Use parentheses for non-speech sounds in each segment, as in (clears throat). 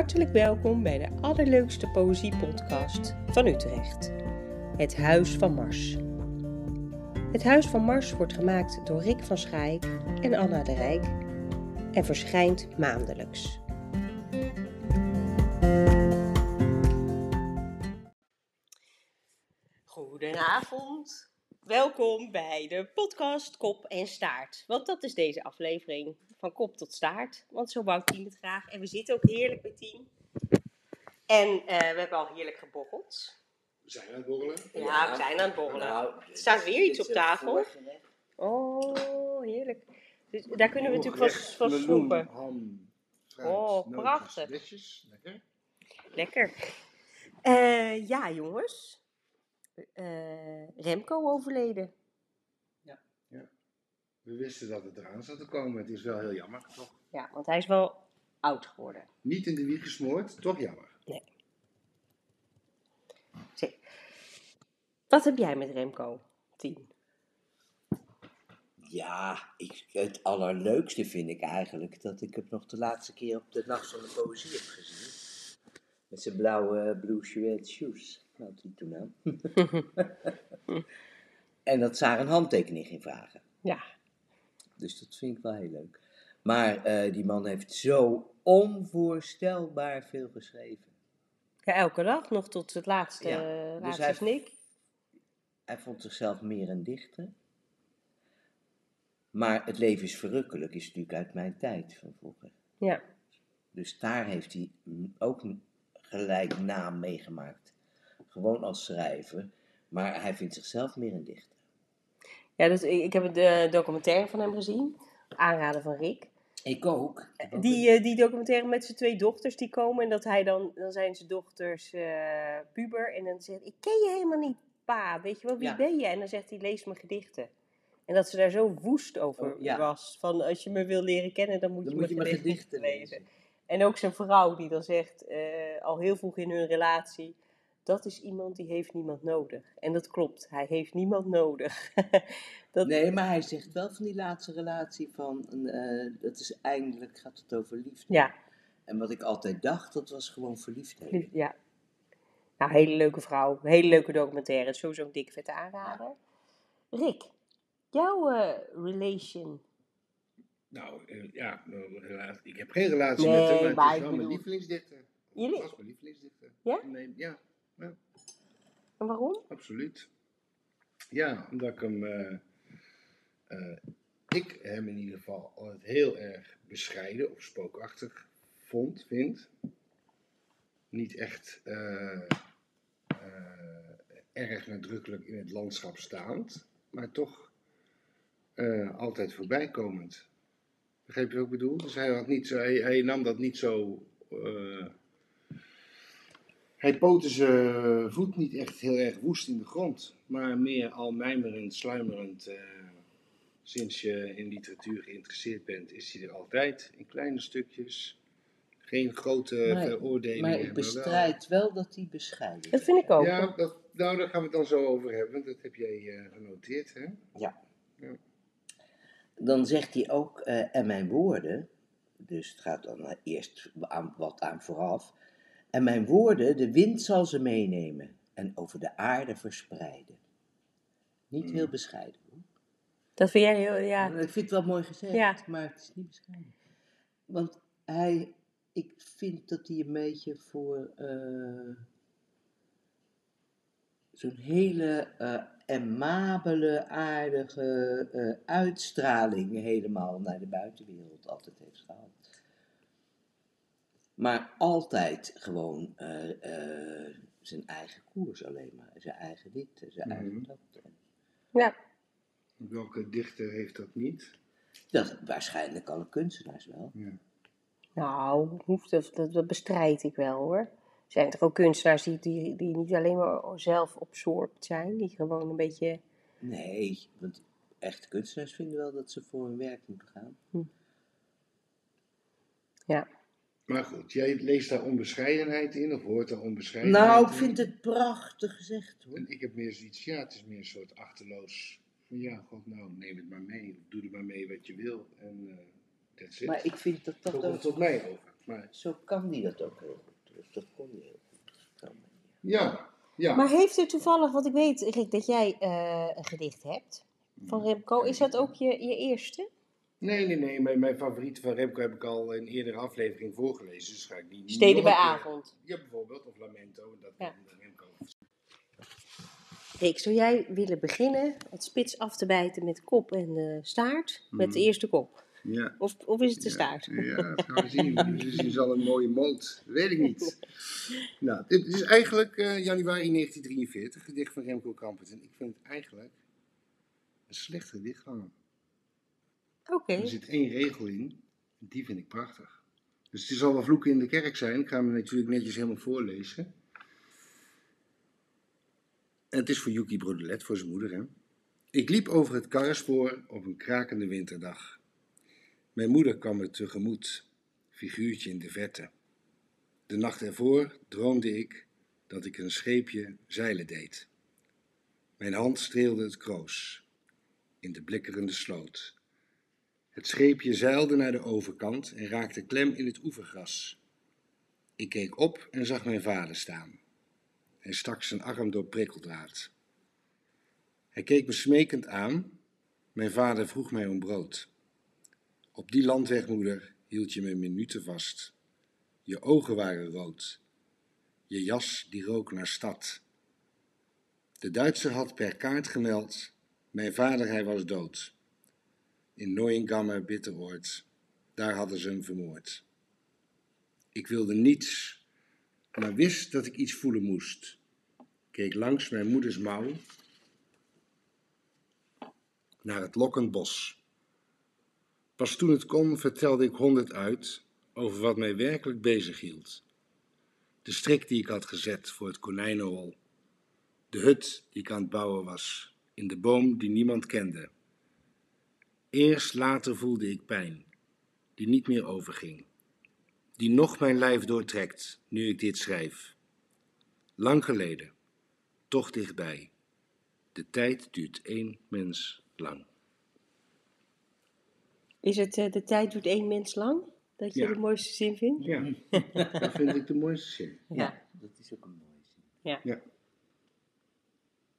Hartelijk welkom bij de allerleukste poëziepodcast van Utrecht. Het Huis van Mars. Het Huis van Mars wordt gemaakt door Rick van Schaik en Anna de Rijk en verschijnt maandelijks. Goedenavond. Welkom bij de podcast Kop en Staart. Want dat is deze aflevering van kop tot staart. Want zo bouwt Tien het graag. En we zitten ook heerlijk bij Tien. En eh, we hebben al heerlijk geborreld. We zijn aan het borrelen. Ja, we zijn aan het borrelen. Nou, Er staat weer iets op tafel. Oh, heerlijk. Dus daar kunnen we natuurlijk van, van snoepen. ham, fruit, Oh, nootjes, prachtig. Lekker. Lekker. Eh, ja, jongens. Eh, Remco overleden. We wisten dat het eraan zat te komen. Het is wel heel jammer, toch? Ja, want hij is wel oud geworden. Niet in de wieg gesmoord, toch jammer. Zeg, Wat heb jij met Remco? Tien. Ja, ik, het allerleukste vind ik eigenlijk dat ik hem nog de laatste keer op de Nacht van de Poëzie heb gezien. Met zijn blauwe blue suede shoes. Nou, die toen aan. (laughs) en dat Sarah een handtekening ging vragen. Ja. Dus dat vind ik wel heel leuk. Maar eh, die man heeft zo onvoorstelbaar veel geschreven. ja, elke dag nog tot het laatste, Ja, dus laatste hij- snik. Hij vond zichzelf meer een dichter. Maar het leven is verrukkelijk, is natuurlijk uit mijn tijd van vroeger. Ja. Dus daar heeft hij ook gelijk naam meegemaakt. Gewoon als schrijver. Maar hij vindt zichzelf meer een dichter. Ja, dus ik, ik heb de documentaire van hem gezien. Aanraden van Rick. Ik ook. Die, eh, die documentaire met zijn twee dochters die komen. En dat hij dan, dan zijn zijn dochters eh, puber. En dan zegt ik ken je helemaal niet, pa. Weet je wel, wie Ja. ben je? En dan zegt hij, lees mijn gedichten. En dat ze daar zo woest over Oh, ja. was. Van, als je me wil leren kennen, dan moet Dan je, moet mijn gedichten, gedichten lezen. lezen. En ook zijn vrouw die dan zegt, eh, al heel vroeg in hun relatie... Dat is iemand die heeft niemand nodig. En dat klopt, hij heeft niemand nodig. (laughs) dat, Nee, maar hij zegt wel van die laatste relatie van, eh, dat is eindelijk, gaat het over liefde. Ja, En wat ik altijd dacht, dat was gewoon verliefdheid. Lief- Ja. Nou, hele leuke vrouw. Hele leuke documentaire. Sowieso een dik vette aanrader. Rick, jouw eh, relation. Nou, eh, ja, nou, ik heb geen relatie Nee, met hem, maar maar het ik is wel mijn lievelingsdichter. Jullie? Dat was mijn lievelingsdichter. Ja? Nee, ja, En waarom? absoluut. Ja, omdat ik hem... eh, eh, ik hem in ieder geval altijd heel erg bescheiden of spookachtig vond, vind. Niet echt eh, erg nadrukkelijk in het landschap staand, maar toch altijd voorbijkomend. Begreep je wat ik bedoel? Dus hij, had niet zo, hij, hij nam dat niet zo. Hij poten zijn voet niet echt heel erg woest in de grond, maar meer al mijmerend, sluimerend. eh, sinds je in literatuur geïnteresseerd bent, is hij er altijd in kleine stukjes. Geen grote Nee, veroordelingen. Maar ik bestrijd wel dat hij bescheiden is. Dat vind ik ook. Ja, dat, nou, daar gaan we het dan zo over hebben, want dat heb jij eh, genoteerd. Hè? Dan zegt hij ook, eh, en mijn woorden, dus het gaat dan eerst aan, wat aan vooraf, en mijn woorden, de wind zal ze meenemen en over de aarde verspreiden. Niet heel bescheiden. hoor. Dat vind jij heel, ja. Ik vind het wel mooi gezegd, Ja. maar het is niet bescheiden. Want hij, ik vind dat hij een beetje voor eh, zo'n hele eh amabele, aardige eh, uitstraling helemaal naar de buitenwereld altijd heeft gehad. Maar altijd gewoon eh, eh, zijn eigen koers alleen maar. Zijn eigen dit, zijn Mhm. eigen dat. ja. Welke dichter heeft dat niet? Dat waarschijnlijk alle kunstenaars wel. Ja. Nou, hoeft dat, dat, dat bestrijd ik wel hoor. Er zijn toch ook kunstenaars die, die, die niet alleen maar zelf absorbt zijn. Die gewoon een beetje... Nee, want echte kunstenaars vinden wel dat ze voor hun werk moeten gaan. Ja. Maar goed, jij leest daar onbescheidenheid in, of hoort daar onbescheidenheid Nou, ik in? vind het prachtig gezegd hoor. En ik heb meer zoiets, ja, het is meer een soort achterloos. Van ja, god, nou, neem het maar mee. Doe er maar mee wat je wil. En eh that's it. Maar ik vind dat Zo dat komt ook... tot mij over. Maar Zo kan die dat ook heel goed. Dus dat kon hij heel goed. ja, ja. Maar heeft er toevallig, want ik weet, Rick, dat jij eh, een gedicht hebt van Remco. Is dat ook je, je eerste? Nee, nee, nee. Mijn, mijn favoriete van Remco heb ik al in een eerdere aflevering voorgelezen. Dus ga ik die niet Steden bij avond. Ja, bijvoorbeeld. Of Lamento. Dat Ja. kan Remco. Rick, zou jij willen beginnen het spits af te bijten met kop en eh, staart? Met de Mhm. eerste kop? Ja. Of, of is het de Ja, staart? Ja, dat gaan we zien. (laughs) Dus is al een mooie moot. Weet ik niet. (laughs) Nou, dit is eigenlijk eh, januari 1943, gedicht van Remco Kampert. En ik vind het eigenlijk een slecht gedicht van Er zit één regel in, die vind ik prachtig. Dus het zal wel vloeken in de kerk zijn. Ik ga hem natuurlijk netjes helemaal voorlezen. En het is voor Yuki Brodelet, voor zijn moeder. Hè? Ik liep over het karrespoor op een krakende winterdag. Mijn moeder kwam me tegemoet, figuurtje in de verte. De nacht ervoor droomde ik dat ik een scheepje zeilen deed. Mijn hand streelde het kroos in de blikkerende sloot. Het scheepje zeilde naar de overkant en raakte klem in het oevergras. Ik keek op en zag mijn vader staan. Hij stak zijn arm door prikkeldraad. Hij keek me smekend aan. Mijn vader vroeg mij om brood. Op die landweg, moeder, hield je me minuten vast. Je ogen waren rood. Je jas die rook naar stad. De Duitser had per kaart gemeld, mijn vader hij was dood. In Neuengamme Bitteroord, daar hadden ze hem vermoord. Ik wilde niets, maar wist dat ik iets voelen moest. Keek langs mijn moeders mouw naar het lokkend bos. Pas toen het kon, vertelde ik honderd uit over wat mij werkelijk bezig hield. De strik die ik had gezet voor het konijnenhol. De hut die ik aan het bouwen was, in de boom die niemand kende. Eerst later voelde ik pijn, die niet meer overging. Die nog mijn lijf doortrekt, nu ik dit schrijf. Lang geleden, toch dichtbij. De tijd duurt één mens lang. Is het eh, de tijd doet één mens lang? Dat je Ja. de mooiste zin vindt? Ja, (laughs) dat vind ik de mooiste zin. Ja. dat is ook een mooie zin.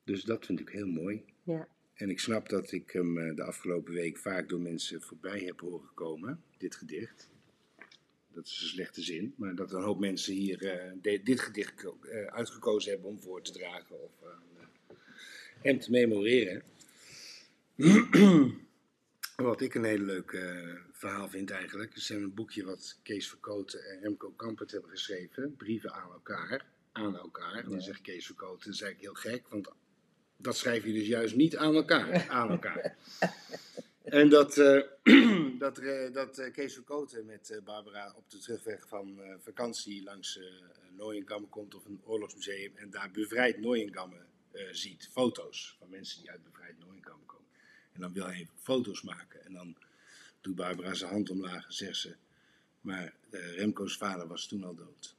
Dus dat vind ik heel mooi. Ja. En ik snap dat ik hem eh, de afgelopen week vaak door mensen voorbij heb horen komen, dit gedicht. Dat is een slechte zin, maar dat een hoop mensen hier eh, de- dit gedicht eh, uitgekozen hebben om voor te dragen of hem te memoreren. (clears throat) Wat ik een heel leuk verhaal vind eigenlijk, is een boekje wat Kees Verkoten en Remco Kampert hebben geschreven, Brieven aan elkaar. Aan elkaar. Dan Ja. zegt Kees Verkoten, dat is eigenlijk heel gek, want dat schrijf je dus juist niet aan elkaar. (laughs) Aan elkaar. En dat, eh, (clears throat) dat, eh, dat eh, Kees Verkoten met Barbara op de terugweg van vakantie langs Nooiengamme komt of een oorlogsmuseum en daar bevrijd Nooiengamme eh, ziet. Foto's van mensen die uit bevrijd Nooiengamme komen. En dan wil hij foto's maken. En dan doet Barbara zijn hand omlaag en zegt ze, maar Remco's vader was toen al dood.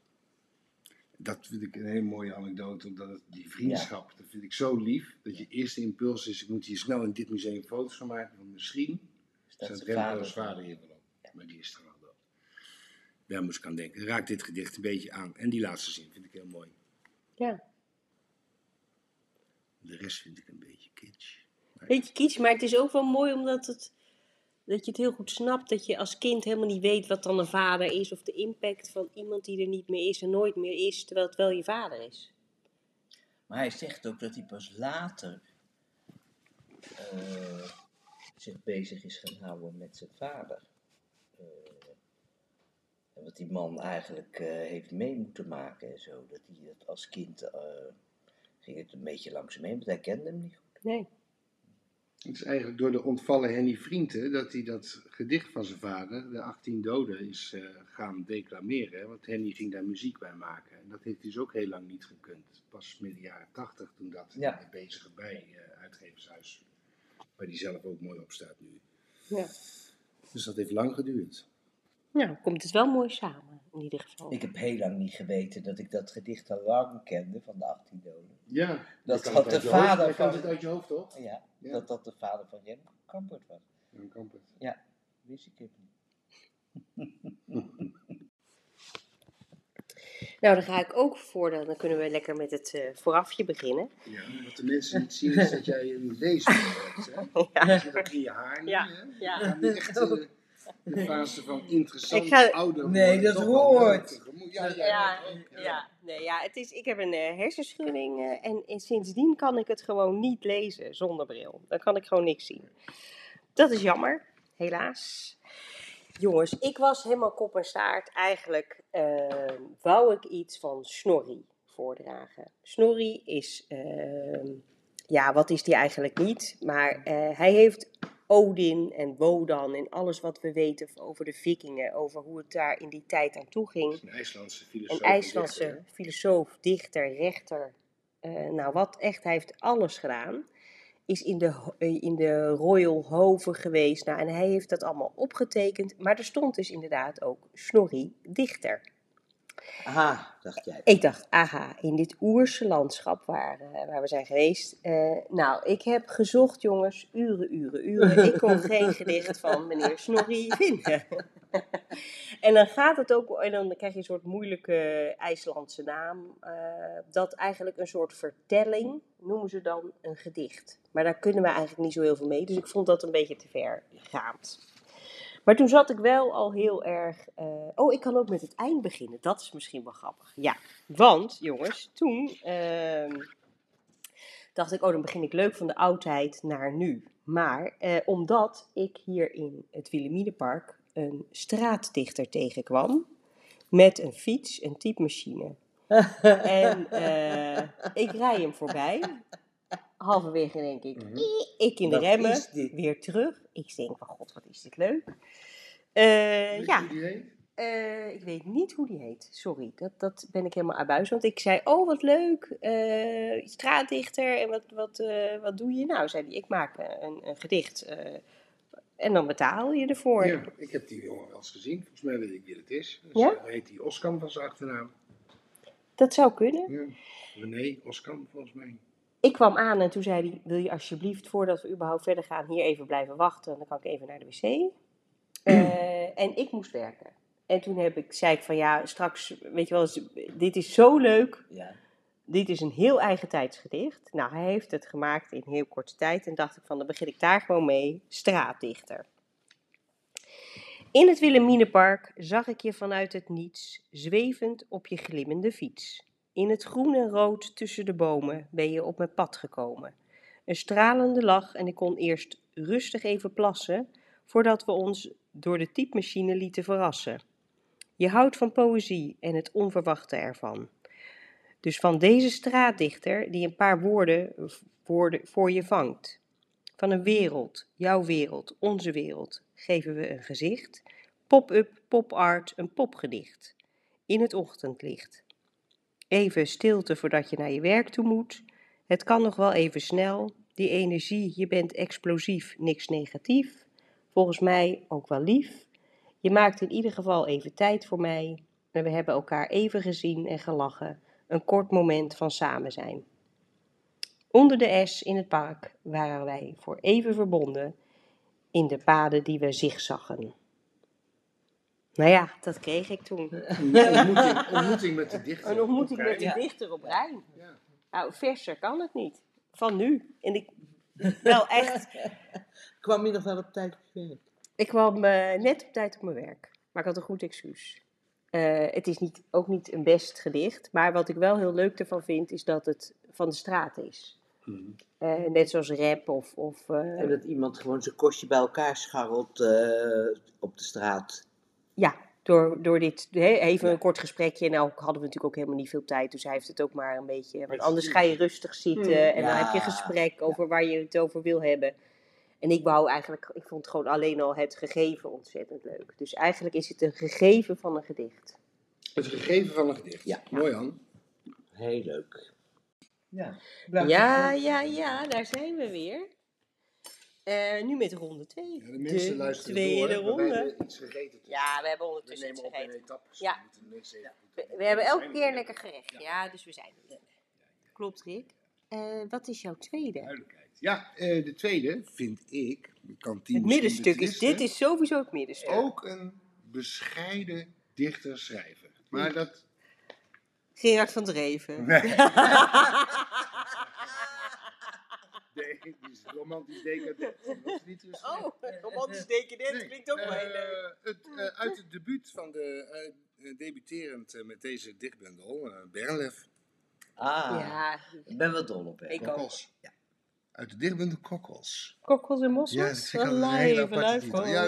Dat vind ik een hele mooie anekdote, omdat het, die vriendschap, dat vind ik zo lief. Dat je eerste impuls is, ik moet hier snel in dit museum foto's van maken. Want misschien Staat Remco's vader. hier wel op. Maar die is er al dood. Daar moest ik aan denken. Raakt dit gedicht een beetje aan. En die laatste zin vind ik heel mooi. ja. De rest vind ik een beetje kitsch. Beetje kitsch, maar het is ook wel mooi omdat het, dat je het heel goed snapt. Dat je als kind helemaal niet weet wat dan een vader is. Of de impact van iemand die er niet meer is en nooit meer is. Terwijl het wel je vader is. Maar hij zegt ook dat hij pas later eh, zich bezig is gaan houden met zijn vader. Eh, en wat die man eigenlijk eh, heeft mee moeten maken en zo. Dat hij het als kind ging het een beetje langs hem heen, want hij kende hem niet goed. Nee. Het is eigenlijk door de ontvallen Henny Vrienden dat hij dat gedicht van zijn vader, de 18 doden, is eh, gaan declameren. hè. Want Henny ging daar muziek bij maken. En dat heeft hij dus ook heel lang niet gekund. Pas midden jaren 80 toen dat Ja. ja. bezig bij eh, uitgevershuis. Waar hij zelf ook mooi op staat nu. Ja. Dus dat heeft lang geduurd. Nou, komt het wel mooi samen in ieder geval. Ik heb heel lang niet geweten dat ik dat gedicht al lang kende van de 18 doden. Ja, Dat je het de je hoofd- vader je kan van- het uit je hoofd, toch? Ja, Ja. dat dat de vader van Rem Kampert was. Dan kan het. Ja, wist ik even niet. (laughs) Nou, dan ga ik ook voor, dan dan kunnen we lekker met het eh, voorafje beginnen. Ja, wat de mensen niet zien is dat jij een leesboek hebt. Hè? (laughs) Ja. Je zit ook in je haar nu, Ja, hè? ja. Je echt (laughs) eh, de fase van interessant Ik ga- ouder Nee, dat hoort. Ja, ja, Ja, ook, ja, nee, ja het is, ik heb een eh, hersenschudding eh, en, en sindsdien kan ik het gewoon niet lezen zonder bril. Dan kan ik gewoon niks zien. Dat is jammer, helaas. Jongens, ik was helemaal kop en staart. Eigenlijk eh, wou ik iets van Snorri voordragen. Snorri is, ja, wat is die eigenlijk niet? Maar eh, hij heeft Odin en Wodan en alles wat we weten over de vikingen, over hoe het daar in die tijd aan toe ging. Een IJslandse filosoof. Een IJslandse filosoof, dichter, rechter. eh, nou, wat echt, hij heeft alles gedaan. Is in de, eh, in de Royal Hoven geweest. Nou, en hij heeft dat allemaal opgetekend. Maar er stond dus inderdaad ook Snorri, dichter. Aha, dacht jij. Ik dacht, aha, in dit oerse landschap waar, eh, waar we zijn geweest. eh, nou, ik heb gezocht, jongens, uren, uren, uren. Ik kon (laughs) geen gedicht van meneer Snorri (laughs) vinden. (laughs) en dan gaat het ook, en dan krijg je een soort moeilijke IJslandse naam. eh, dat eigenlijk een soort vertelling, noemen ze dan een gedicht. Maar daar kunnen we eigenlijk niet zo heel veel mee. Dus ik vond dat een beetje te ver gaand. Maar toen zat ik wel al heel erg. eh, oh, ik kan ook met het eind beginnen. Dat is misschien wel grappig. Ja, want jongens, toen ehm, dacht ik, oh, dan begin ik leuk van de oudheid naar nu. Maar eh, omdat ik hier in het Wilhelminapark een straatdichter tegenkwam met een fiets, een typemachine. (laughs) En eh, ik rij hem voorbij. Halverwege denk ik, Mhm. ik in de Wat remmen, weer terug. Ik denk van god, wat is dit leuk. Je ja, die eh, ik weet niet hoe die heet. Sorry, dat, dat ben ik helemaal abuis. Want ik zei, oh wat leuk, eh, straatdichter. En wat, wat, wat doe je nou? Zei hij, ik maak een, een gedicht. en dan betaal je ervoor. Ja, ik heb die jongen wel eens gezien. Volgens mij weet ik wie het is. Dus, Ja? heet die Oskam van zijn achternaam. Dat zou kunnen. Ja. René Oskam, volgens mij. Ik kwam aan en toen zei hij, wil je alsjeblieft, voordat we überhaupt verder gaan, hier even blijven wachten. Dan kan ik even naar de wc. (clears throat) Eh, en ik moest werken. En toen heb ik, zei ik van ja, straks, weet je wel, dit is zo leuk. Ja. Dit is een heel eigen tijdsgedicht. Nou, hij heeft het gemaakt in heel korte tijd. En dacht ik van, dan begin ik daar gewoon mee. Straatdichter. In het Wilhelminapark zag ik je vanuit het niets, zwevend op je glimmende fiets. In het groen en rood tussen de bomen ben je op mijn pad gekomen. Een stralende lach en ik kon eerst rustig even plassen, voordat we ons door de typemachine lieten verrassen. Je houdt van poëzie en het onverwachte ervan. Dus van deze straatdichter die een paar woorden, voor je vangt. Van een wereld, jouw wereld, onze wereld, geven we een gezicht. Pop-up, pop-art, een popgedicht. In het ochtendlicht. Even stilte voordat je naar je werk toe moet. Het kan nog wel even snel. Die energie, je bent explosief, niks negatief. Volgens mij ook wel lief. Je maakt in ieder geval even tijd voor mij. En we hebben elkaar even gezien en gelachen. Een kort moment van samen zijn. Onder de S in het park waren wij voor even verbonden in de paden die we zigzaggen. Nou ja, dat kreeg ik toen. Een (laughs) ontmoeting, ontmoeting met de dichter. Een ontmoeting met de dichter op Rijn. Ja. Nou, verser kan het niet. Van nu. En ik, (laughs) wel echt, Kwam je nog wel op tijd op je werk? ik kwam eh, net op tijd op mijn werk. Maar ik had een goed excuus. Eh, het is niet, ook niet een best gedicht. Maar wat ik wel heel leuk ervan vind, is dat het van de straat is. Mhm. Eh, net zoals rap of... of eh, En dat iemand gewoon zijn kostje bij elkaar scharrelt eh, op de straat. Ja, door, door dit, even Ja. een kort gesprekje. En ook hadden we natuurlijk ook helemaal niet veel tijd. Dus hij heeft het ook maar een beetje. Want anders ga je rustig zitten. Mm. En dan heb je gesprek over waar je het over wil hebben. En ik wou eigenlijk, ik vond gewoon alleen al het gegeven ontzettend leuk. Dus eigenlijk is het een gegeven van een gedicht. Het gegeven van een gedicht. Ja. Mooi aan. Heel leuk. Ja, Ja, ja, ja, daar zijn we weer. Eh, nu met ronde 2. Ja, de mensen luisteren tweede door, ronde. we iets gegeten. Ja, we hebben we ondertussen iets nemen op in gegeten. etappes. Ja. We de mensen goed- We, we hebben elke er keer een lekker gerecht. Ja, dus we zijn er. Klopt, Rick. Eh, wat is jouw tweede? Duidelijkheid. Ja, eh, de tweede vind ik, de kantine Het middenstuk is, dit is sowieso het middenstuk. ook een bescheiden dichter schrijver. Maar dat Gerard van Dreven. Nee. (laughs) (laughs) Nee, die is romantisch decadent. Dat is niet. Oh, (laughs) romantisch decadent Nee, klinkt ook wel heel eh, leuk. het, eh, uit het debuut van de, eh, debuterend met deze dichtbundel, Bernlef, Ah, Ja, ik ben wel dol op hè. Ik ook. Kokkels. Uit de dichtbundel Kokkels. kokkels en mossels. Ja, dat vind ik een hele aparte. Ja,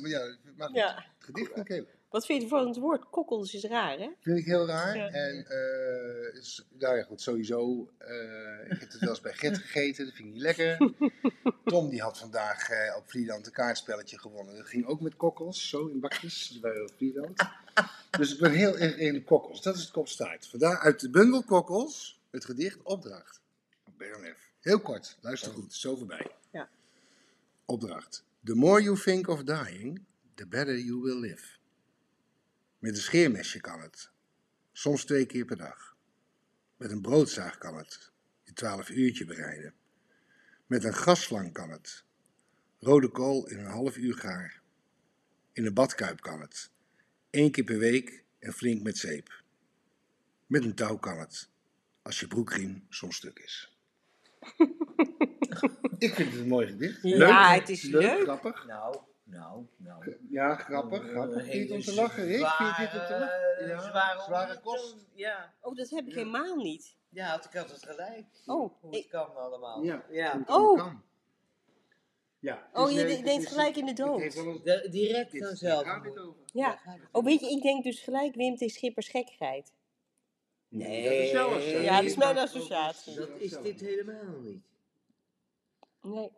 maar ja, maar goed, Ja. Het gedicht vind ik heel, Wat vind je van het woord kokkels is raar, hè? vind ik heel raar. Ja. En eh, is, nou ja, goed, sowieso. eh, ik heb het wel eens bij Gert (laughs) gegeten, dat vind ik niet lekker. (laughs) Tom die had vandaag eh, op Vlieland een kaartspelletje gewonnen. Dat ging ook met kokkels, zo in bakjes bij op Vlieland. Dus ik ben heel erg in de kokkels. Dat is het kopstaart. Vandaar uit de bundel kokkels het gedicht Opdracht. Bernef. Heel kort, luister goed, zo voorbij. Ja. Opdracht. The more you think of dying, the better you will live. Met een scheermesje kan het. Soms twee keer per dag. Met een broodzaag kan het. Je twaalf uurtje bereiden. Met een gasslang kan het. Rode kool in een half uur gaar. In een badkuip kan het. Eén keer per week en flink met zeep. Met een touw kan het. Als je broekriem soms stuk is. (laughs) Ik vind het een mooi gedicht. Ja, het is leuk. Grappig. Nou, nou, nou. Ja, grappig. Grappig. Vind je het om te lachen, Rick? Vind je dit om te lachen? zware- Ja, zware, zware kost. Ja, Oh, dat heb ik helemaal niet. ja had ik altijd gelijk. Oh, Hoe het ik- kan allemaal. Ja. ja. Oh. kan. Ja. Oh, dus je nee, denkt gelijk in de dood. een- De- direct. Daar gaat dit over. Ja. Daar gaat het Oh, weet je, ik denk dus gelijk Wim T. Schippers gekkigheid. Nee. Dat is jouw associatie. Ja, dat is mijn associatie. Dat is dit helemaal niet. Nee.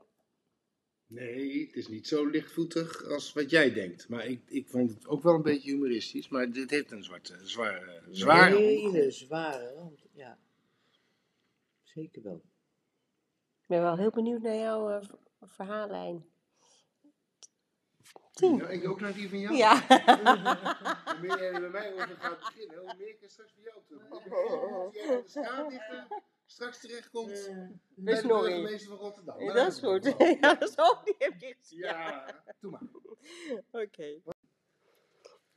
Nee, het is niet zo lichtvoetig als wat jij denkt. Maar ik, ik vond het ook wel een beetje humoristisch. Maar dit heeft een zwarte, zware, zware hele zware rand. Ja. Zeker wel. Ik ben wel heel benieuwd naar jouw eh, v- verhaallijn. Tien. Ja, ik ook naar die van jou. Ja. (laughs) Hoe meer jij bij mij over gaat beginnen, hoe meer ik er straks bij jou terug. Dat jij aan de straks terechtkomt bij de burgemeester van Rotterdam. Ja, dat is goed. (laughs) Ja, dat is ook die heb je gezien. Ja, doe maar. (laughs) Oké.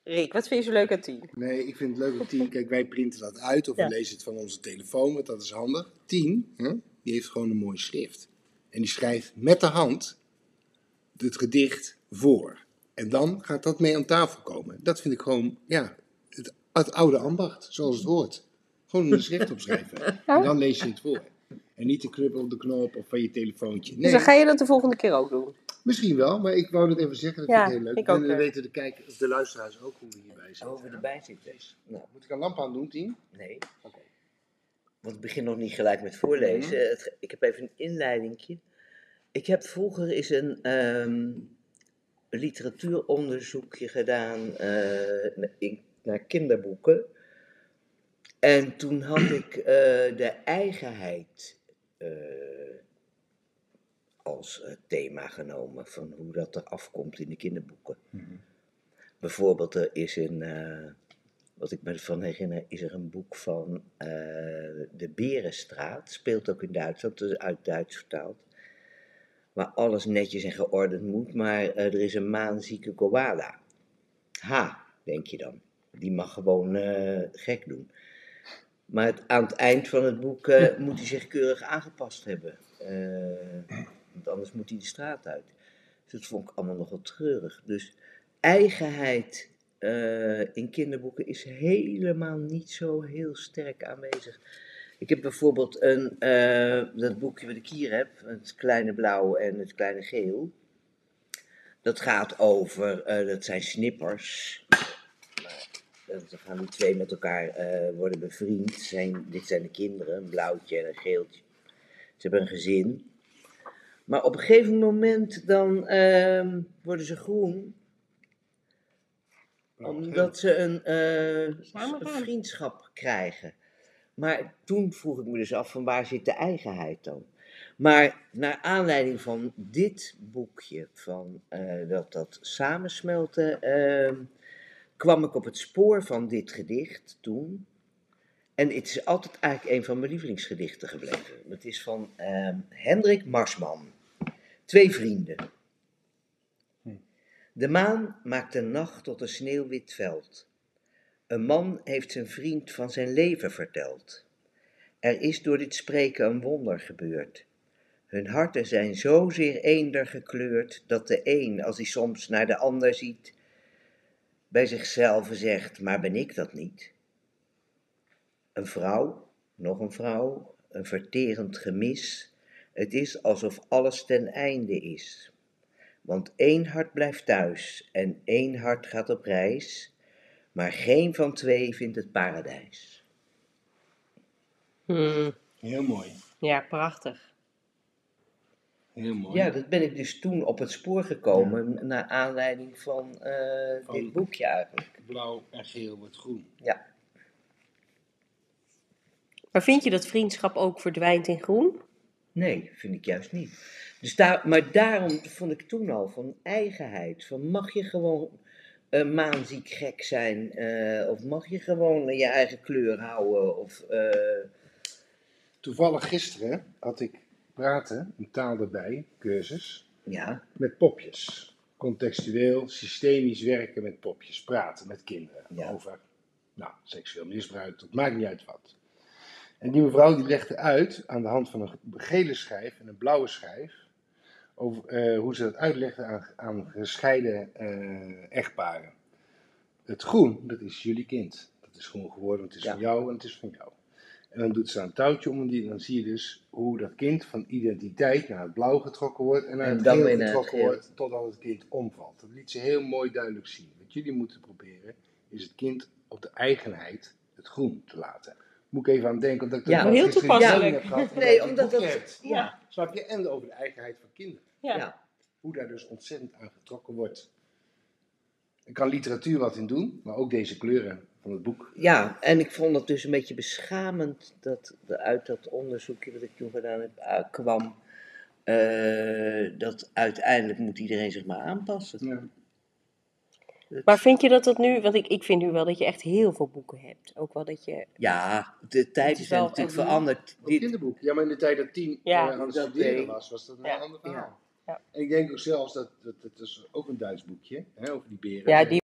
Rick, wat vind je zo leuk aan tien? Nee, ik vind het leuk om tien. Kijk, wij printen dat uit of Ja. we lezen het van onze telefoon, want dat is handig. Tien, hè, die heeft gewoon een mooi schrift. En die schrijft met de hand het gedicht voor. En dan gaat dat mee aan tafel komen. Dat vind ik gewoon, ja, het, het oude ambacht, zoals het hoort. Gewoon een schrift opschrijven. (laughs) En dan lees je het voor. En niet de knuppel op de knop of van je telefoontje. Dus Nee, dan ga je dat de volgende keer ook doen. misschien wel, maar ik wou het even zeggen. Dat Ja, vind ik heel leuk. en dan weten de, kijkers, of de luisteraars ook hoe we hierbij zitten. Hoe we erbij zitten. Nou, Moet ik een lamp aan doen, Tien? nee. Oké. Want ik begin nog niet gelijk met voorlezen. Mhm. Het- ik heb even een inleidingje. Ik heb vroeger eens een ehm, literatuuronderzoekje gedaan eh, in- naar kinderboeken. En toen had ik eh, de eigenheid eh, als eh, thema genomen van hoe dat er afkomt in de kinderboeken. Bijvoorbeeld, er is een, wat ik me ervan herinner, is er een boek van De Berenstraat. Speelt ook in Duitsland, dus uit Duits vertaald. Waar alles netjes en geordend moet, maar er is een maanzieke koala. Ha, denk je dan. Die mag gewoon gek doen. Maar het, aan het eind van het boek eh, moet hij zich keurig aangepast hebben. Eh, want anders moet hij de straat uit. Dus dat vond ik allemaal nogal treurig. Dus eigenheid eh, in kinderboeken is helemaal niet zo heel sterk aanwezig. Ik heb bijvoorbeeld een, dat boekje wat ik hier heb, het kleine blauw en het kleine geel. Dat gaat over, dat zijn snippers. Dan gaan die twee met elkaar eh, worden bevriend. Zijn, dit zijn de kinderen, een blauwtje en een geeltje. Ze hebben een gezin. Maar op een gegeven moment dan ehm, worden ze groen omdat ze een, eh, gaan. vriendschap krijgen. Maar toen vroeg ik me dus af van waar zit de eigenheid dan? Maar naar aanleiding van dit boekje, van eh, dat, dat samensmelten, ehm, kwam ik op het spoor van dit gedicht toen. En het is altijd eigenlijk een van mijn lievelingsgedichten gebleven. Het is van ehm, Hendrik Marsman. Twee vrienden. De maan maakt de nacht tot een sneeuwwit veld. Een man heeft zijn vriend van zijn leven verteld. Er is door dit spreken een wonder gebeurd. Hun harten zijn zozeer eender gekleurd dat de een, als hij soms naar de ander ziet, bij zichzelf zegt: Maar ben ik dat niet? Een vrouw, nog een vrouw, een verterend gemis. Het is alsof alles ten einde is. Want één hart blijft thuis en één hart gaat op reis, maar geen van twee vindt het paradijs. Hmm. Heel mooi. Ja, prachtig. Heel mooi. Ja, dat ben ik dus toen op het spoor gekomen, naar aanleiding van, eh, Van- dit boekje eigenlijk. Blauw en geel wordt groen. Ja. Maar vind je dat vriendschap ook verdwijnt in groen? Nee, vind ik juist niet. Dus daar, maar daarom vond ik toen al van eigenheid. Van mag je gewoon eh, maanziek gek zijn? eh, of mag je gewoon je eigen kleur houden? Of, eh, Toevallig gisteren had ik praten, een taal erbij, cursus, ja, met popjes. Contextueel, systemisch werken met popjes. Praten met kinderen Ja. over nou, seksueel misbruik, dat maakt niet uit wat. En die mevrouw die legde uit aan de hand van een gele schijf en een blauwe schijf. Over eh, hoe ze dat uitlegde aan, aan gescheiden eh, echtparen. Het groen, dat is jullie kind. Dat is groen geworden, het is Ja. van jou en het is van jou. En dan doet ze een touwtje om en die, dan zie je dus hoe dat kind van identiteit naar het blauw getrokken wordt en naar En het geel het getrokken geel. wordt totdat het kind omvalt. Dat liet ze heel mooi duidelijk zien. Wat jullie moeten proberen is het kind op de eigenheid het groen te laten. Moet ik even aan denken dat ik Ja, dat heel toepasselijk. heb gehad. Nee, omdat dat- hebt. ja. Snap je? En over de eigenheid van kinderen. Ja. ja. Hoe daar dus ontzettend aan getrokken wordt. Ik kan literatuur wat in doen, maar ook deze kleuren van het boek. Ja, en ik vond het dus een beetje beschamend dat er uit dat onderzoekje dat ik toen gedaan heb uh, kwam. eh, dat uiteindelijk moet iedereen zich maar aanpassen. Ja. Maar vind je dat dat nu, want ik, ik vind nu wel dat je echt heel veel boeken hebt. Ook wel dat je, Ja, de tijden is zijn wel natuurlijk veranderd. Een Dit, kinderboek. Ja, maar in de tijd dat tien Ja. eh, aan het studeren was, was dat een Ja. ander verhaal. Ja. Ik denk ook zelfs dat, dat, dat is ook een Duits boekje, hè, over die beren. ja, die,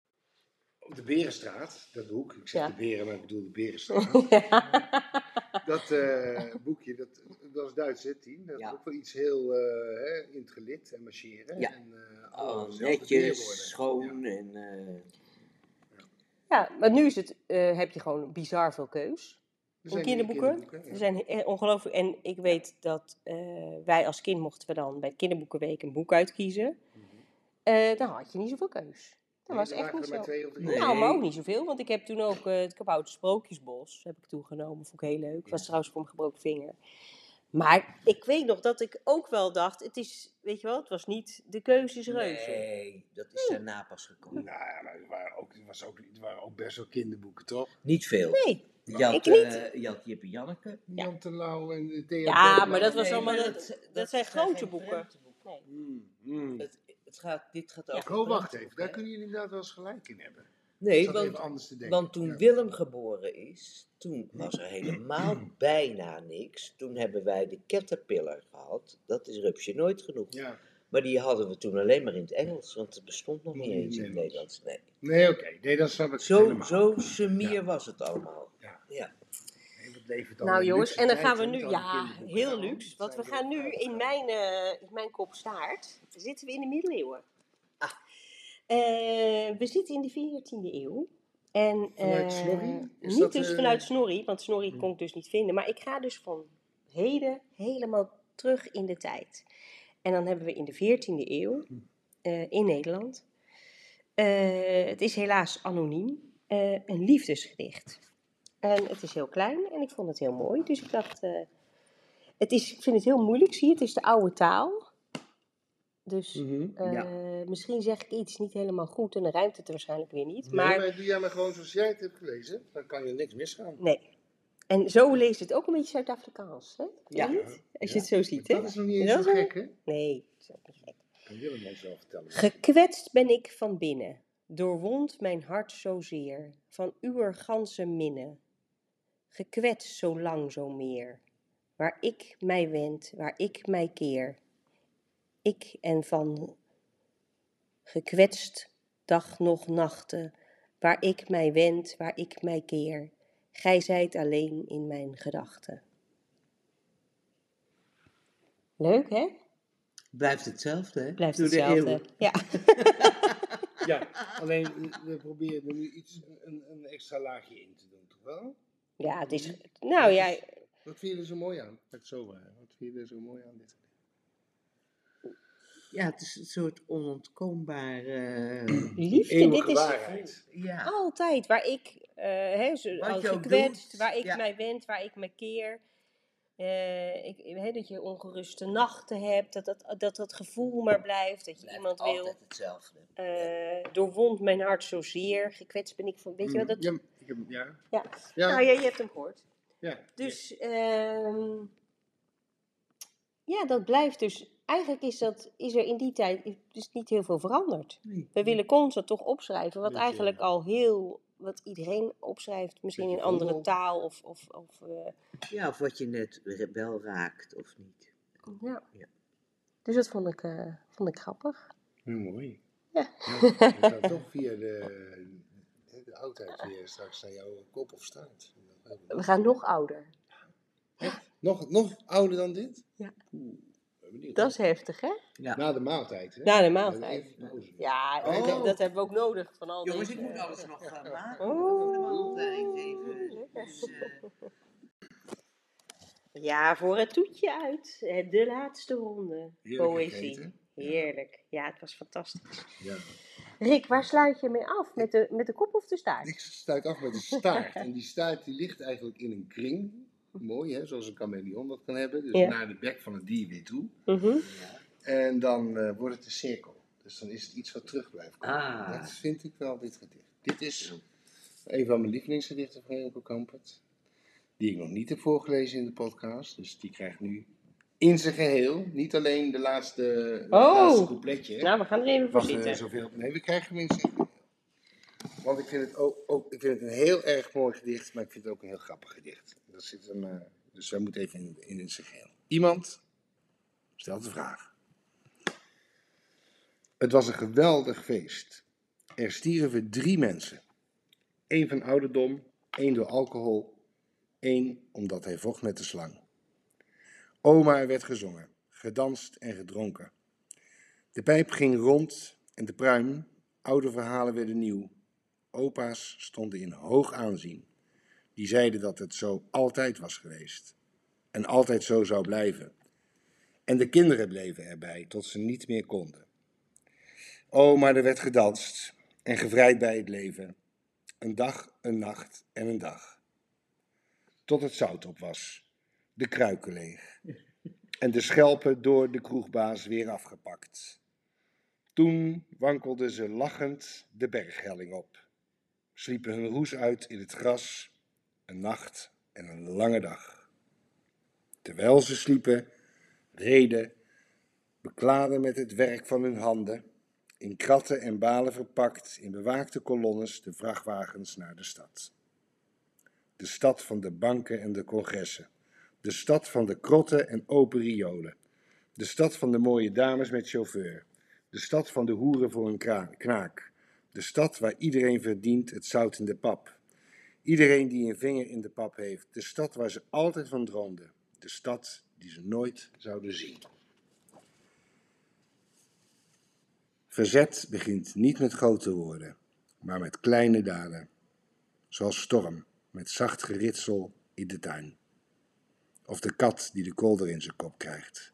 Op de Berenstraat, dat boek, ik zeg Ja. de beren, maar ik bedoel de Berenstraat. (laughs) dat eh, boekje, dat, dat was Duits, hè, tien. Dat is ook wel iets heel eh, hè, in het gelid en marcheren. Ja. En, eh, oh, dezelfde netjes, schoon en... eh, ja, maar nu is het, eh, heb je gewoon bizar veel keus. Er zijn kinderboeken? kinderboeken, ja. Er zijn eh, ongelooflijk. En ik weet dat eh, wij als kind mochten we dan bij Kinderboekenweek een boek uitkiezen. Mhm. Eh, dan had je niet zoveel keus. Dat Nee, was echt niet zo. Nee. Nou, maar ook niet zoveel, want ik heb toen ook eh, het Kabouter Sprookjesbos heb ik toegenomen. Vond ik heel leuk. Was trouwens voor mijn gebroken vinger. Maar ik weet nog dat ik ook wel dacht, het is, weet je wel, het was niet de keuze is reuze. Nee, dat is daarna pas gekomen. Nou ja, maar er waren ook, er was ook, er waren ook best wel kinderboeken, toch? Niet veel. Nee. Je had, ik niet. eh, je had Jip en Janneke. Jan Terlouw en de Thea Ja, maar dat was Nee, allemaal, dat, dat, zijn grote boeken. Nee. Mm, mm. Het, het gaat, dit gaat Ja. over Oh, wacht even. Daar kunnen jullie inderdaad wel eens gelijk in hebben. Nee, want, even anders te denken. want toen Ja. Willem geboren is, toen was er helemaal bijna niks. Toen hebben wij de Caterpillar gehad. Dat is Rupsje nooit genoeg. Ja. Maar die hadden we toen alleen maar in het Engels, want het bestond nog niet niet eens in het Nederlands. Nee. Nee, oké. Nee, dan snap ik het Zo, helemaal. zo semier Ja. was het allemaal. Ja. Nee, Nou jongens, en dan gaan we nu, ja, heel luxe. dat Want we gaan nu in mijn, eh, in mijn kop staart, zitten we in de middeleeuwen. Eh, we zitten in de 14e eeuw. En, Vanuit eh, Snorri? Niet dus eh, vanuit Snorri, want Snorri Hmm. kon ik dus niet vinden. Maar ik ga dus van heden helemaal terug in de tijd. En dan hebben we in de 14e eeuw Hmm. in Nederland. het is helaas anoniem. een liefdesgedicht. En het is heel klein en ik vond het heel mooi. Dus ik dacht, het is, ik vind het heel moeilijk. Zie je, het is de oude taal. Dus Mhm. eh, Ja. misschien zeg ik iets niet helemaal goed en dan ruimt het waarschijnlijk weer niet. Nee, Maar maar doe jij maar gewoon zoals jij het hebt gelezen. Dan kan je niks misgaan. Nee. En zo leest het ook een beetje Zuid-Afrikaans, hè? Ja. Als je het zo ziet, hè? Dat is nog niet eens zo gek, hè? Nee, dat is ook niet gek. Kan Willem ons wel vertellen. Gekwetst ben ik van binnen, doorwond mijn hart zozeer, van uwer ganse minne. Gekwetst zo lang zo meer, waar ik mij wend, waar ik mij keer. Ik en van gekwetst dag nog nachten, waar ik mij wend, waar ik mij keer. Gij zijt alleen in mijn gedachten. Leuk, hè? Blijft hetzelfde, hè? Blijft Door de hetzelfde. Ja. (laughs) Ja, alleen we proberen er nu iets, een, een extra laagje in te doen, toch wel? ja, het is. Nou ja, Wat vind je er zo mooi aan? Het zo. Wat vind je er zo mooi aan dit? Ja, het is een soort onontkoombare... liefde, dit is waarheid. ja. altijd waar ik, eh hè, zo, Wat als je doet, waar ik ja. mij wend, waar ik me keer. Eh, ik, dat je ongeruste nachten hebt, dat dat, dat dat gevoel maar blijft, dat je Blijft iemand wil. altijd hetzelfde. eh doorwond mijn hart zozeer, gekwetst ben ik van, weet je wat dat... Ja, ik heb, ja. Ja. Ja. Nou ja, je hebt hem gehoord. ja. Dus, ehm, ja, dat blijft dus, eigenlijk is, dat, is er in die tijd is dus niet heel veel veranderd. Nee. We willen constant toch opschrijven, wat Beetje- eigenlijk al heel, wat iedereen opschrijft, misschien in andere taal of, of, of eh, Ja, of wat je net wel raakt of niet. ja. Ja. Dus dat vond ik, eh, vond ik grappig. Ja, mooi. Ja. Ja, we gaan toch via de, de oudheid weer straks naar jouw kop of staart. We gaan nog ouder. Nog, nog ouder dan dit? Ja. Oeh, benieuwd. Dat is heftig, hè? Ja. Na de maaltijd, hè? Na de maaltijd. Ja, Oh. dat, dat hebben we ook nodig van al Jongens, deze- ik moet alles nog gaan maken. Oh. Voor de maaltijd even. Dus, eh, Ja, voor het toetje uit. Eh, De laatste ronde. Heerlijk Poëzie. gegeten. Heerlijk. Ja, het was fantastisch. Ja. Rick, waar sluit je mee af? Met de, met de kop of de staart? Ik sluit af met een staart. En die staart die ligt eigenlijk in een kring. Mooi, hè? Zoals een chameleon dat kan hebben. Dus Ja. naar de bek van het dier weer toe. Mhm. En dan eh, wordt het een cirkel. Dus dan is het iets wat terug blijft komen. Ah. Dat vind ik wel dit gedicht. Dit is een van mijn lievelingsgedichten van Remco Kampert. Die ik nog niet heb voorgelezen in de podcast. Dus die krijgt nu in zijn geheel. Niet alleen de laatste, het Oh. laatste coupletje. Nou, we gaan er even voor eh, zitten. zoveel, nee, we krijgen hem in zijn geheel. Want ik vind, het ook, ook, ik vind het een heel erg mooi gedicht. Maar ik vind het ook een heel grappig gedicht. Zit eh, dus wij moeten even in, in, zijn geheel. Iemand stelt de vraag. Het was een geweldig feest. Er stierven drie mensen. Eén van ouderdom, één door alcohol, één omdat hij vocht met de slang. Oma er werd gezongen, gedanst en gedronken. De pijp ging rond en de pruim, oude verhalen werden nieuw. Opa's stonden in hoog aanzien. Die zeiden dat het zo altijd was geweest. En altijd zo zou blijven. En de kinderen bleven erbij tot ze niet meer konden. O, maar er werd gedanst en gevrijd bij het leven. Een dag, een nacht en een dag. Tot het zout op was, de kruiken leeg. En de schelpen door de kroegbaas weer afgepakt. Toen wankelden ze lachend de berghelling op. Sliepen hun roes uit in het gras, een nacht en een lange dag. Terwijl ze sliepen, reden, bekladen met het werk van hun handen, in kratten en balen verpakt, in bewaakte kolonnes, de vrachtwagens naar de stad. De stad van de banken en de congressen. De stad van de krotten en open riolen. De stad van de mooie dames met chauffeur. De stad van de hoeren voor een kra- knaak. De stad waar iedereen verdient het zout in de pap. Iedereen die een vinger in de pap heeft. De stad waar ze altijd van droomden. De stad die ze nooit zouden zien. Verzet begint niet met grote woorden, maar met kleine daden. Zoals storm met zacht geritsel in de tuin. Of de kat die de kolder in zijn kop krijgt.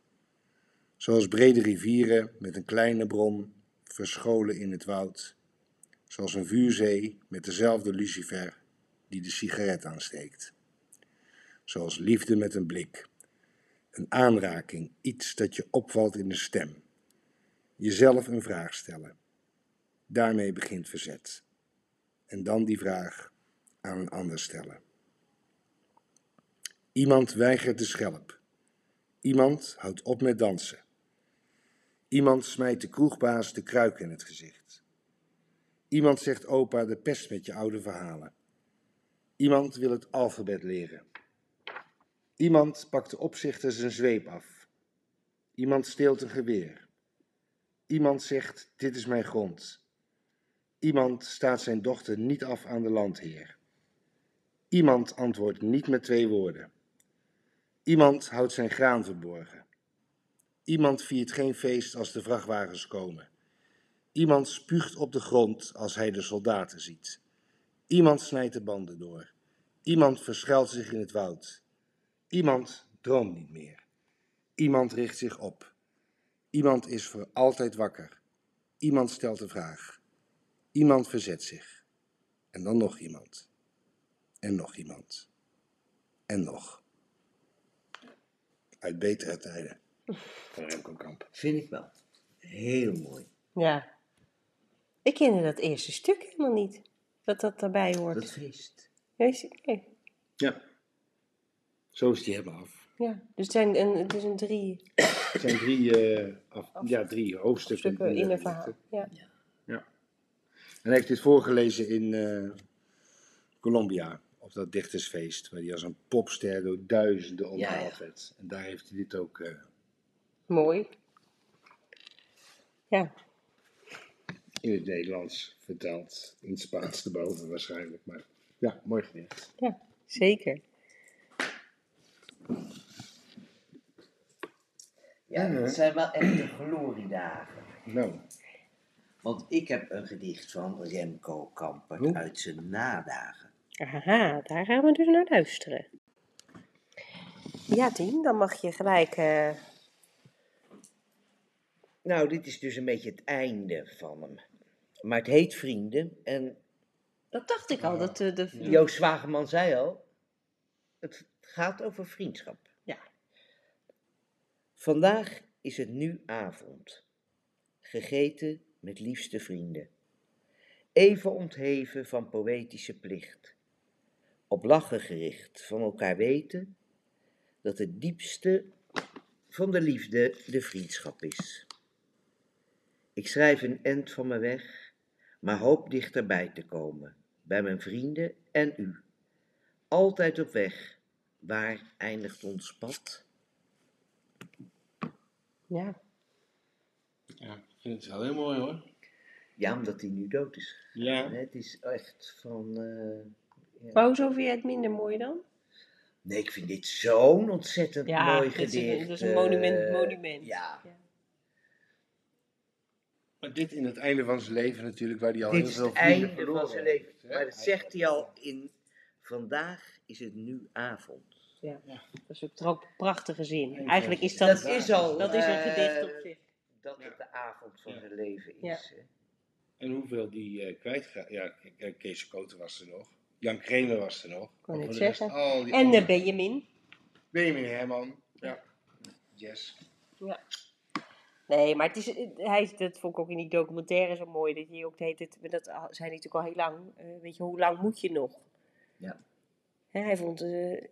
Zoals brede rivieren met een kleine bron verscholen in het woud. Zoals een vuurzee met dezelfde lucifer die de sigaret aansteekt. Zoals liefde met een blik. Een aanraking, iets dat je opvalt in de stem. Jezelf een vraag stellen. Daarmee begint verzet. En dan die vraag aan een ander stellen. Iemand weigert de schelp. Iemand houdt op met dansen. Iemand smijt de kroegbaas de kruik in het gezicht. Iemand zegt opa de pest met je oude verhalen. Iemand wil het alfabet leren. Iemand pakt de opzichter zijn zweep af. Iemand steelt een geweer. Iemand zegt: Dit is mijn grond. Iemand staat zijn dochter niet af aan de landheer. Iemand antwoordt niet met twee woorden. Iemand houdt zijn graan verborgen. Iemand viert geen feest als de vrachtwagens komen. Iemand spuugt op de grond als hij de soldaten ziet. Iemand snijdt de banden door. Iemand verschuilt zich in het woud. Iemand droomt niet meer. Iemand richt zich op. Iemand is voor altijd wakker. Iemand stelt een vraag. Iemand verzet zich. En dan nog iemand. En nog iemand. En nog. Uit betere tijden. Van Remco Kamp. Vind ik wel. Heel mooi. Ja. Ik kende dat eerste stuk helemaal niet. Dat dat daarbij hoort. Dat feest. Weet je- nee. Ja. Zo is die helemaal af. Ja. Dus het zijn een, het is een drie Het zijn drie, eh, af, ja, drie hoofdstukken stukken in de een verhaal. Ja. En hij heeft dit voorgelezen in eh, Colombia, op dat dichtersfeest, waar hij als een popster door duizenden onthaald ja. werd. En daar heeft hij dit ook eh, Mooi. Ja. In het Nederlands verteld. In het Spaans erboven waarschijnlijk. Maar ja, mooi gedicht. ja, zeker. Ja, het zijn wel echte gloriedagen. Nou, Want ik heb een gedicht van Remco Kampert Oh. uit zijn nadagen. Aha, daar gaan we dus naar luisteren. Ja, Tien, dan mag je gelijk. eh, Nou, dit is dus een beetje het einde van hem. Maar het heet Vrienden. En Dat dacht ik al. Dat, eh, de, de, Joost Zwageman zei al, het gaat over vriendschap. Ja. Vandaag is het nu avond. Gegeten met liefste vrienden. Even ontheven van poëtische plicht. Op lachen gericht van elkaar weten dat het diepste van de liefde de vriendschap is. Ik schrijf een end van me weg, maar hoop dichterbij te komen, bij mijn vrienden en u. Altijd op weg, waar eindigt ons pad? ja. ja, ik vind het wel heel mooi hoor. Ja, omdat hij nu dood is. Ja. Het is echt van. eh, vind jij het minder mooi dan? Nee, ik vind dit zo'n ontzettend Ja, mooi gedicht. het is een monument- eh, monument. Ja, Maar dit in het einde van zijn leven natuurlijk, waar hij al dit heel is veel het vrienden einde verloren van zijn leven. Maar dat zegt hij al in. Vandaag is het nu avond. Ja. Dat is ook toch ook een prachtige zin. Eigenlijk is dat, Dat is al. dat is een eh, gedicht op zich. Dat Ja. het de avond van Ja. zijn leven Ja. is. En hoeveel die eh kwijtgeraakt. Ja, eh, Kees Koten was er nog. Jan Kremer was er nog. Kan ik de zeggen. En andere- uh, Benjamin. Benjamin Herman. Ja. Yes. Nee, maar het is, hij, dat vond ik ook in die documentaire zo mooi. Dat je ook deed, het, dat zijn natuurlijk al heel lang. eh, weet je, hoe lang moet je nog? Ja. Hè, hij vond, eh,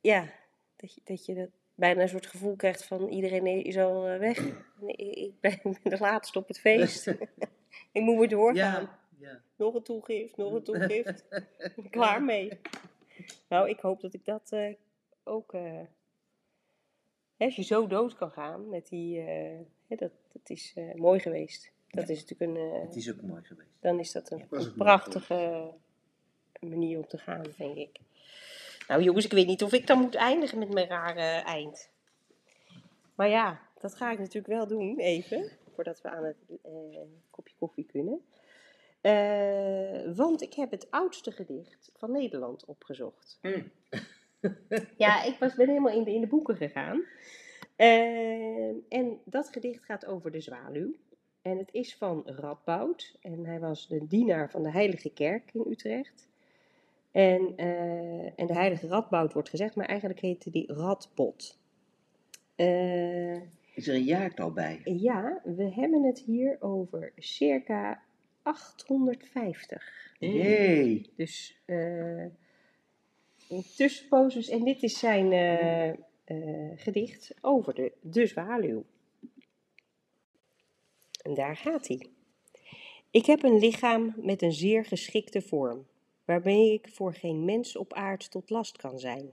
ja, dat je, dat je dat bijna een soort gevoel krijgt van iedereen is al eh, weg. (clears throat) Nee, ik ben (laughs) de laatste op het feest. (laughs) ik moet weer doorgaan. Ja, ja. Nog een toegift, nog een toegift. (laughs) Klaar mee. Nou, ik hoop dat ik dat eh, ook. Hè, als je zo dood kan gaan met die. eh, hè, dat, dat is eh, mooi geweest. Dat is natuurlijk een. eh, Het is ook mooi geweest. dan is dat een, prachtige manier om te gaan, denk ik. Nou jongens, ik weet niet of ik dan moet eindigen met mijn rare eind. Maar ja, dat ga ik natuurlijk wel doen, even. Voordat we aan het eh, kopje koffie kunnen. Eh, want ik heb het oudste gedicht van Nederland opgezocht. Hmm. (laughs) ja, ik was, ben helemaal in de, in de boeken gegaan. Eh, en dat gedicht gaat over de zwaluw. En het is van Radboud. En hij was de dienaar van de Heilige Kerk in Utrecht. En, eh, en de Heilige Radboud wordt gezegd, maar eigenlijk heette die Radbot. Eh, Is er een jaartal bij? ja, we hebben het hier over circa 850. Jee. Dus eh tussenposes. En dit is zijn eh, eh, gedicht over de, de zwaluw. En daar gaat hij. Ik heb een lichaam met een zeer geschikte vorm, waarmee ik voor geen mens op aard tot last kan zijn.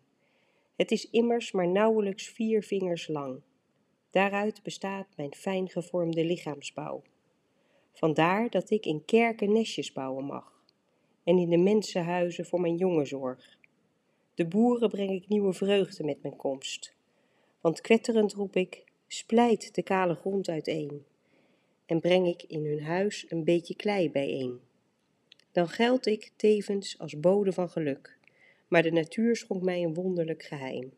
Het is immers maar nauwelijks vier vingers lang. Daaruit bestaat mijn fijn gevormde lichaamsbouw. Vandaar dat ik in kerken nestjes bouwen mag en in de mensenhuizen voor mijn jongen zorg. De boeren breng ik nieuwe vreugde met mijn komst. Want kwetterend roep ik, splijt de kale grond uiteen. En breng ik in hun huis een beetje klei bijeen. Dan geld ik tevens als bode van geluk. Maar de natuur schonk mij een wonderlijk geheim.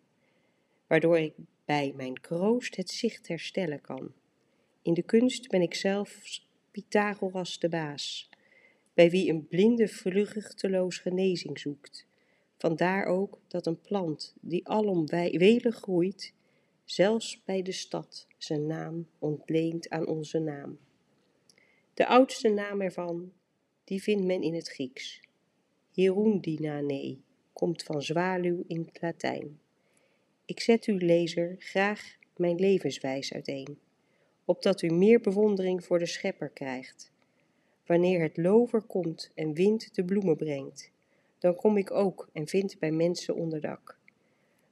Waardoor ik bij mijn kroost het zicht herstellen kan. In de kunst ben ik zelfs Pythagoras de baas. Bij wie een blinde vruchteloos genezing zoekt. Vandaar ook dat een plant die alom welig groeit, zelfs bij de stad zijn naam ontleent aan onze naam. De oudste naam ervan, die vindt men in het Grieks. Hirundinane komt van zwaluw in het Latijn. Ik zet u, lezer, graag mijn levenswijs uiteen, opdat u meer bewondering voor de schepper krijgt. Wanneer het lover komt en wind de bloemen brengt, dan kom ik ook en vind bij mensen onderdak.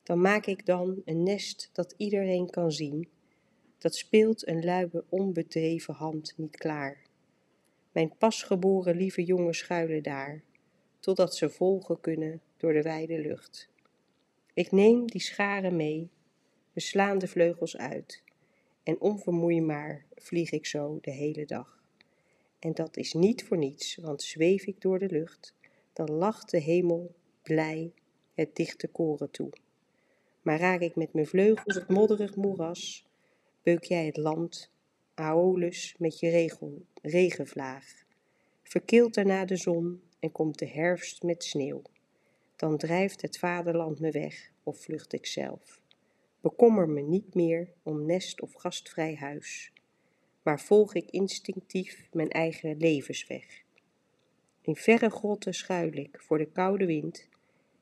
Dan maak ik dan een nest dat iedereen kan zien, dat speelt een luie onbedreven hand niet klaar. Mijn pasgeboren lieve jongen schuilen daar, totdat ze volgen kunnen door de wijde lucht. Ik neem die scharen mee, we slaan de vleugels uit, en onvermoeibaar vlieg ik zo de hele dag. En dat is niet voor niets, want zweef ik door de lucht, dan lacht de hemel blij het dichte koren toe. Maar raak ik met mijn vleugels het modderig moeras, beuk jij het land, Aolus, met je regel, regenvlaag. Verkeelt daarna de zon en komt de herfst met sneeuw. Dan drijft het vaderland me weg of vlucht ik zelf. Bekommer me niet meer om nest of gastvrij huis, maar volg ik instinctief mijn eigen levensweg. In verre grotten schuil ik voor de koude wind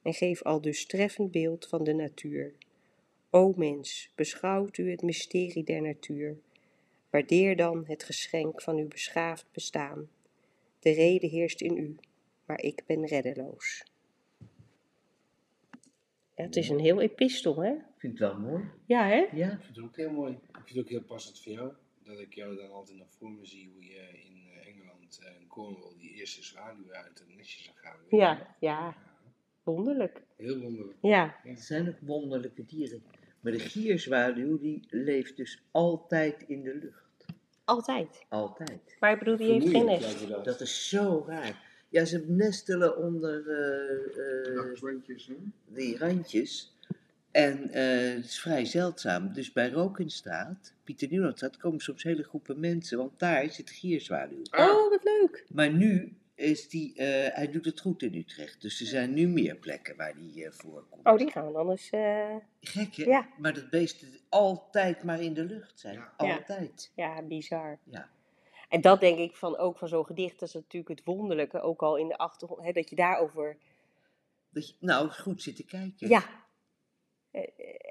en geef al dus treffend beeld van de natuur. O mens, beschouwt u het mysterie der natuur, waardeer dan het geschenk van uw beschaafd bestaan. De rede heerst in u, maar ik ben reddeloos. Ja, het is een heel epistel, hè? Ik vind het wel mooi. Ja, hè? Ja. Ik vind het ook heel mooi. Ik vind het ook heel passend voor jou. Dat ik jou dan altijd nog voor me zie hoe je in eh, Engeland eh, en Cornwall die eerste zwaluwen uit het nestje zag gaan. Ja, ja. Wonderlijk. Heel wonderlijk. Ja, Er zijn ook wonderlijke dieren. Maar de gierzwaluw die leeft dus altijd in de lucht. altijd. Altijd. Maar ik bedoel, die heeft geen nest. dat. Dat is zo raar. Ja, ze nestelen onder eh, eh, die randjes. En eh, het is vrij zeldzaam. Dus bij Rokenstraat, Pieter Nieuwlandstraat, komen soms hele groepen mensen. Want daar zit de gierzwaluw. Oh, wat leuk. Maar nu is die, eh, hij doet het goed in Utrecht. Dus er zijn nu meer plekken waar die eh, voorkomt. Oh, die gaan dan eens... eh, Gek hè? Ja. Maar dat beest is altijd maar in de lucht zijn. Ja. Altijd. Ja, bizar. Ja. En dat denk ik van ook van zo'n gedicht, dat is natuurlijk het wonderlijke, ook al in de achtergrond, hè, dat je daarover, Dat je, nou, goed zitten kijken. ja,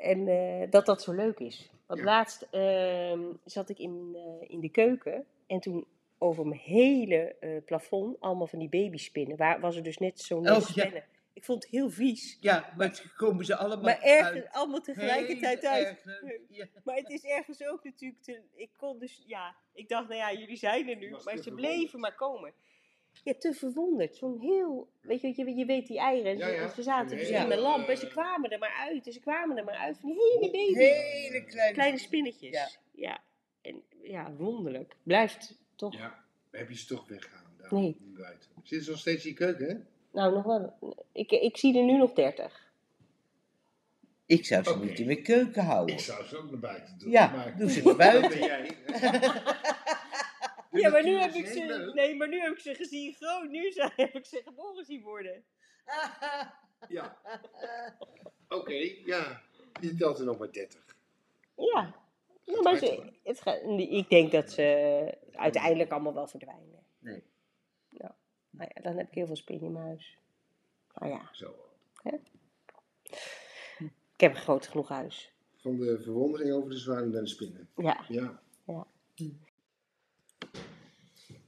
en eh, dat dat zo leuk is. Want Ja. laatst ehm, zat ik in, eh, in de keuken en toen over mijn hele eh, plafond allemaal van die babyspinnen, waar was er dus net zo'n Oh, ja. spinnen. Ik vond het heel vies, Ja, maar het komen ze allemaal maar ergens uit. allemaal tegelijkertijd Heel uit. Ja. (laughs) Maar het is ergens ook natuurlijk te, ik kon dus, ja, ik dacht, nou ja, jullie zijn er nu, maar ze bleven maar komen. Ja, te verwonderd. Zo'n heel, weet je, je, je weet die eieren, Ja, ze, ja. ze zaten dus in mijn lamp en ze kwamen er maar uit en ze kwamen er maar uit van die hele baby, Hele kleine, kleine spinnetjes. Ja. Ja. en ja, wonderlijk. Blijft toch, Ja, heb je ze toch weggehaald? Daar, Nee. Buiten. Zitten ze nog steeds in je keuken, hè? nou nog wel, ik, ik zie er nu nog dertig. Ik zou ze Oké. niet in mijn keuken houden. Ik zou ze ook naar buiten doen. Ja, maar... doe ze naar (laughs) Dat buiten. ben jij. (laughs) Ja, maar nu heb ik ze, leuk. nee, maar nu heb ik ze gezien groot, nu zijn, (laughs) heb ik ze geboren zien worden. (laughs) Ja. Oké, ja. Je telt er nog maar 30. Ja. Ja, maar ze, het gaat, ik denk dat ze uiteindelijk allemaal wel verdwijnen. Nee. Nou ja, dan heb ik heel veel spin in mijn huis. Nou ja, Zo. ik heb een groot genoeg huis. Van de verwondering over de zwanen naar de spinnen. Ja. Ja.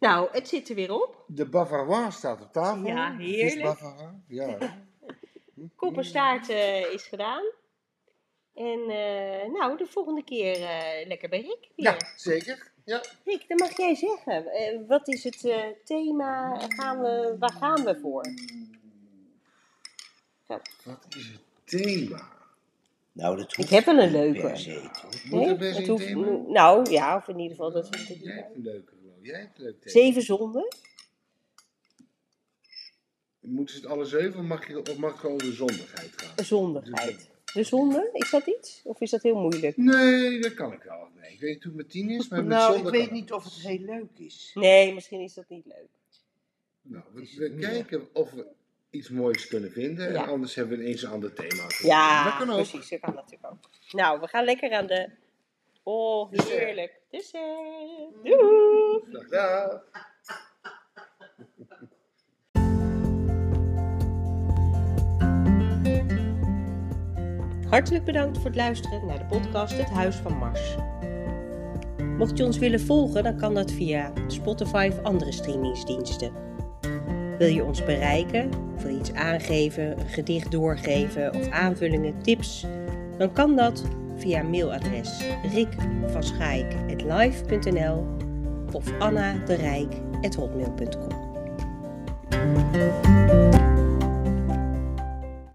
Nou, het zit er weer op. De Bavarois staat op tafel. Ja, heerlijk. Bavarois. Ja. (laughs) Kop en staart eh, is gedaan. En eh, nou, de volgende keer eh, lekker bij Rick weer. ja, zeker. Ja. Rick, dan mag jij zeggen. Eh, wat is het eh, thema? Gaan we, waar gaan we voor? Wat is het thema? Nou, dat hoeft heb wel een leuke. Per se, toch? Moet er Nee, best het een hoeft- thema? Nou ja, of in ieder geval dat we het Jij hebt een leuke. Jij hebt een leuk thema. Zeven zonden? Moeten ze het alle zeven of mag, je, of mag het gewoon over zondigheid gaan? Zondigheid. De zonde, is dat iets? Of is dat heel moeilijk? Nee, dat kan ik wel. Nee, ik weet niet hoe het met tien is, maar met Nou, ik weet niet of het heel leuk is. Nee, misschien is dat niet leuk. Nou, we, we kijken of we iets moois kunnen vinden. Ja. En anders hebben we ineens een ander thema. dat Ja, kan ook. precies. Dat kan natuurlijk ook. Nou, we gaan lekker aan de... Oh, heerlijk. Dessert. Doei! Dag, dag. Hartelijk bedankt voor het luisteren naar de podcast Het Huis van Mars. Mocht je ons willen volgen, dan kan dat via Spotify of andere streamingsdiensten. Wil je ons bereiken, of wil je iets aangeven, een gedicht doorgeven of aanvullingen, tips, dan kan dat via mailadres rikvanschaik.live.nl of annaderijk.hotmail.com.